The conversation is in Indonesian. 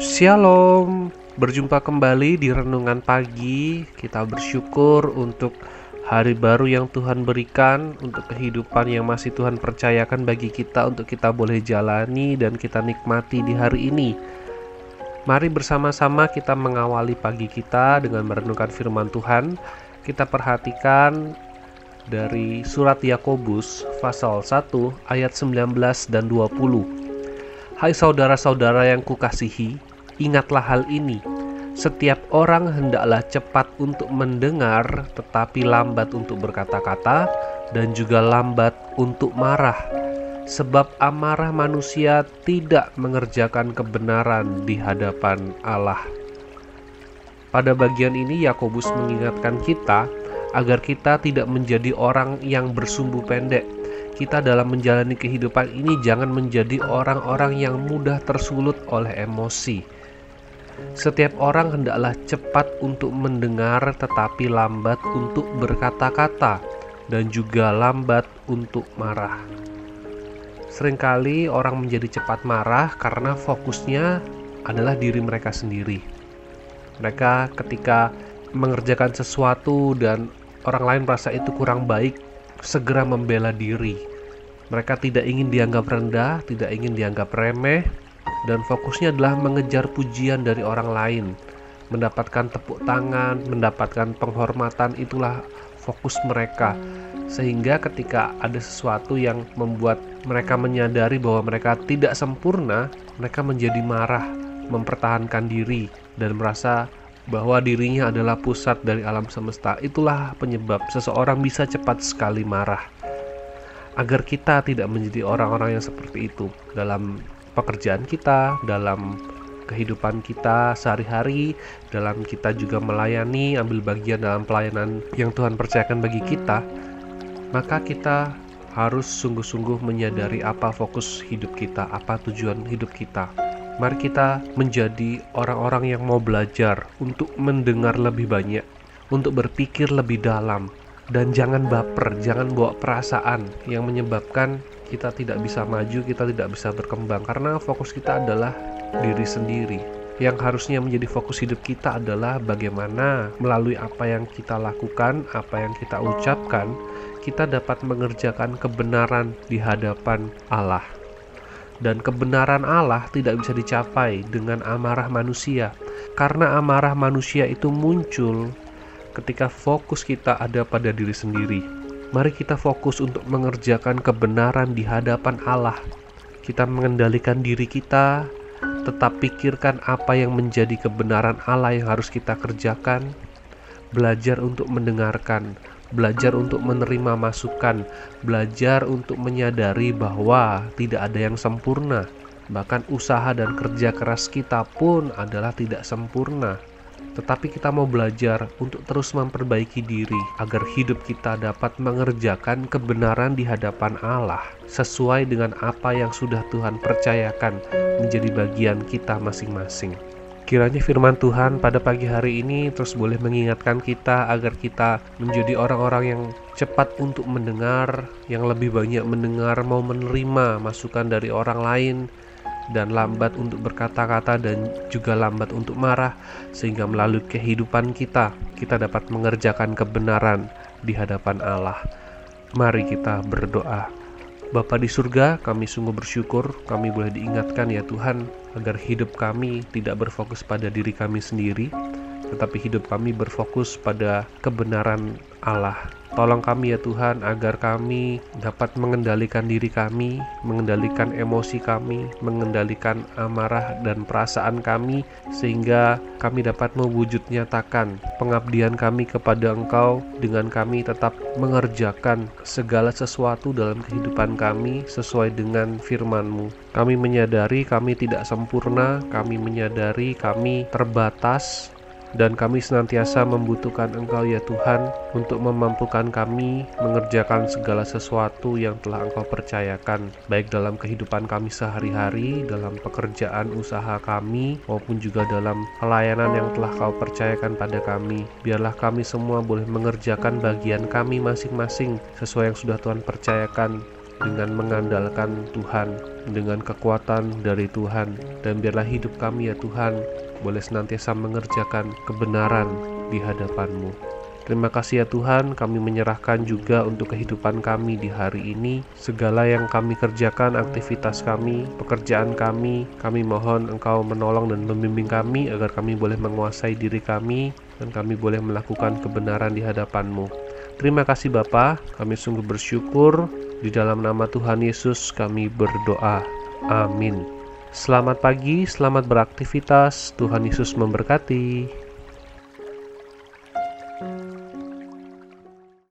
Shalom, berjumpa kembali di renungan pagi. Kita bersyukur untuk hari baru yang Tuhan berikan, untuk kehidupan yang masih Tuhan percayakan bagi kita, untuk kita boleh jalani dan kita nikmati di hari ini. Mari bersama-sama kita mengawali pagi kita dengan merenungkan firman Tuhan. Kita perhatikan dari surat Yakobus pasal 1 ayat 19 dan 20. Hai saudara-saudara yang kukasihi, ingatlah hal ini. Setiap orang hendaklah cepat untuk mendengar, tetapi lambat untuk berkata-kata, dan juga lambat untuk marah, sebab amarah manusia tidak mengerjakan kebenaran di hadapan Allah. Pada bagian ini, Yakobus mengingatkan kita agar kita tidak menjadi orang yang bersumbu pendek. Kita dalam menjalani kehidupan ini jangan menjadi orang-orang yang mudah tersulut oleh emosi. Setiap orang hendaklah cepat untuk mendengar, tetapi lambat untuk berkata-kata, dan juga lambat untuk marah. Seringkali orang menjadi cepat marah karena fokusnya adalah diri mereka sendiri. Mereka, ketika mengerjakan sesuatu dan orang lain merasa itu kurang baik, segera membela diri. Mereka tidak ingin dianggap rendah, tidak ingin dianggap remeh, dan fokusnya adalah mengejar pujian dari orang lain. Mendapatkan tepuk tangan, mendapatkan penghormatan, itulah fokus mereka. Sehingga ketika ada sesuatu yang membuat mereka menyadari bahwa mereka tidak sempurna, mereka menjadi marah, mempertahankan diri, dan merasa bahwa dirinya adalah pusat dari alam semesta. Itulah penyebab seseorang bisa cepat sekali marah. Agar kita tidak menjadi orang-orang yang seperti itu dalam pekerjaan kita, dalam kehidupan kita sehari-hari, dalam kita juga melayani, ambil bagian dalam pelayanan yang Tuhan percayakan bagi kita, maka kita harus sungguh-sungguh menyadari apa fokus hidup kita, apa tujuan hidup kita. Mari kita menjadi orang-orang yang mau belajar untuk mendengar lebih banyak, untuk berpikir lebih dalam, dan jangan baper, jangan bawa perasaan yang menyebabkan kita tidak bisa maju, kita tidak bisa berkembang. Karena fokus kita adalah diri sendiri. Yang harusnya menjadi fokus hidup kita adalah bagaimana melalui apa yang kita lakukan, apa yang kita ucapkan, kita dapat mengerjakan kebenaran di hadapan Allah. Dan kebenaran Allah tidak bisa dicapai dengan amarah manusia, karena amarah manusia itu muncul ketika fokus kita ada pada diri sendiri. Mari kita fokus untuk mengerjakan kebenaran di hadapan Allah. Kita mengendalikan diri kita, tetap pikirkan apa yang menjadi kebenaran Allah yang harus kita kerjakan. Belajar untuk mendengarkan, belajar untuk menerima masukan, belajar untuk menyadari bahwa tidak ada yang sempurna. Bahkan usaha dan kerja keras kita pun adalah tidak sempurna. Tetapi kita mau belajar untuk terus memperbaiki diri agar hidup kita dapat mengerjakan kebenaran di hadapan Allah sesuai dengan apa yang sudah Tuhan percayakan menjadi bagian kita masing-masing. Kiranya firman Tuhan pada pagi hari ini terus boleh mengingatkan kita agar kita menjadi orang-orang yang cepat untuk mendengar, yang lebih banyak mendengar, mau menerima masukan dari orang lain, dan lambat untuk berkata-kata dan juga lambat untuk marah, sehingga melalui kehidupan kita, kita dapat mengerjakan kebenaran di hadapan Allah. Mari kita berdoa. Bapa di surga, kami sungguh bersyukur kami boleh diingatkan ya Tuhan agar hidup kami tidak berfokus pada diri kami sendiri, tetapi hidup kami berfokus pada kebenaran Allah. Tolong kami ya Tuhan agar kami dapat mengendalikan diri kami, mengendalikan emosi kami, mengendalikan amarah dan perasaan kami sehingga kami dapat mewujud nyatakan pengabdian kami kepada Engkau dengan kami tetap mengerjakan segala sesuatu dalam kehidupan kami sesuai dengan firman-Mu. Kami menyadari kami tidak sempurna, kami menyadari kami terbatas, dan kami senantiasa membutuhkan Engkau ya Tuhan untuk memampukan kami mengerjakan segala sesuatu yang telah Engkau percayakan baik dalam kehidupan kami sehari-hari, dalam pekerjaan usaha kami maupun juga dalam pelayanan yang telah Kau percayakan pada kami. Biarlah kami semua boleh mengerjakan bagian kami masing-masing sesuai yang sudah Tuhan percayakan dengan mengandalkan Tuhan, dengan kekuatan dari Tuhan. Dan biarlah hidup kami ya Tuhan, boleh senantiasa mengerjakan kebenaran di hadapan-Mu. Terima kasih ya Tuhan, kami menyerahkan juga untuk kehidupan kami di hari ini. Segala yang kami kerjakan, aktivitas kami, pekerjaan kami, kami mohon Engkau menolong dan membimbing kami agar kami boleh menguasai diri kami dan kami boleh melakukan kebenaran di hadapan-Mu. Terima kasih Bapa, kami sungguh bersyukur di dalam nama Tuhan Yesus kami berdoa. Amin. Selamat pagi, selamat beraktivitas. Tuhan Yesus memberkati.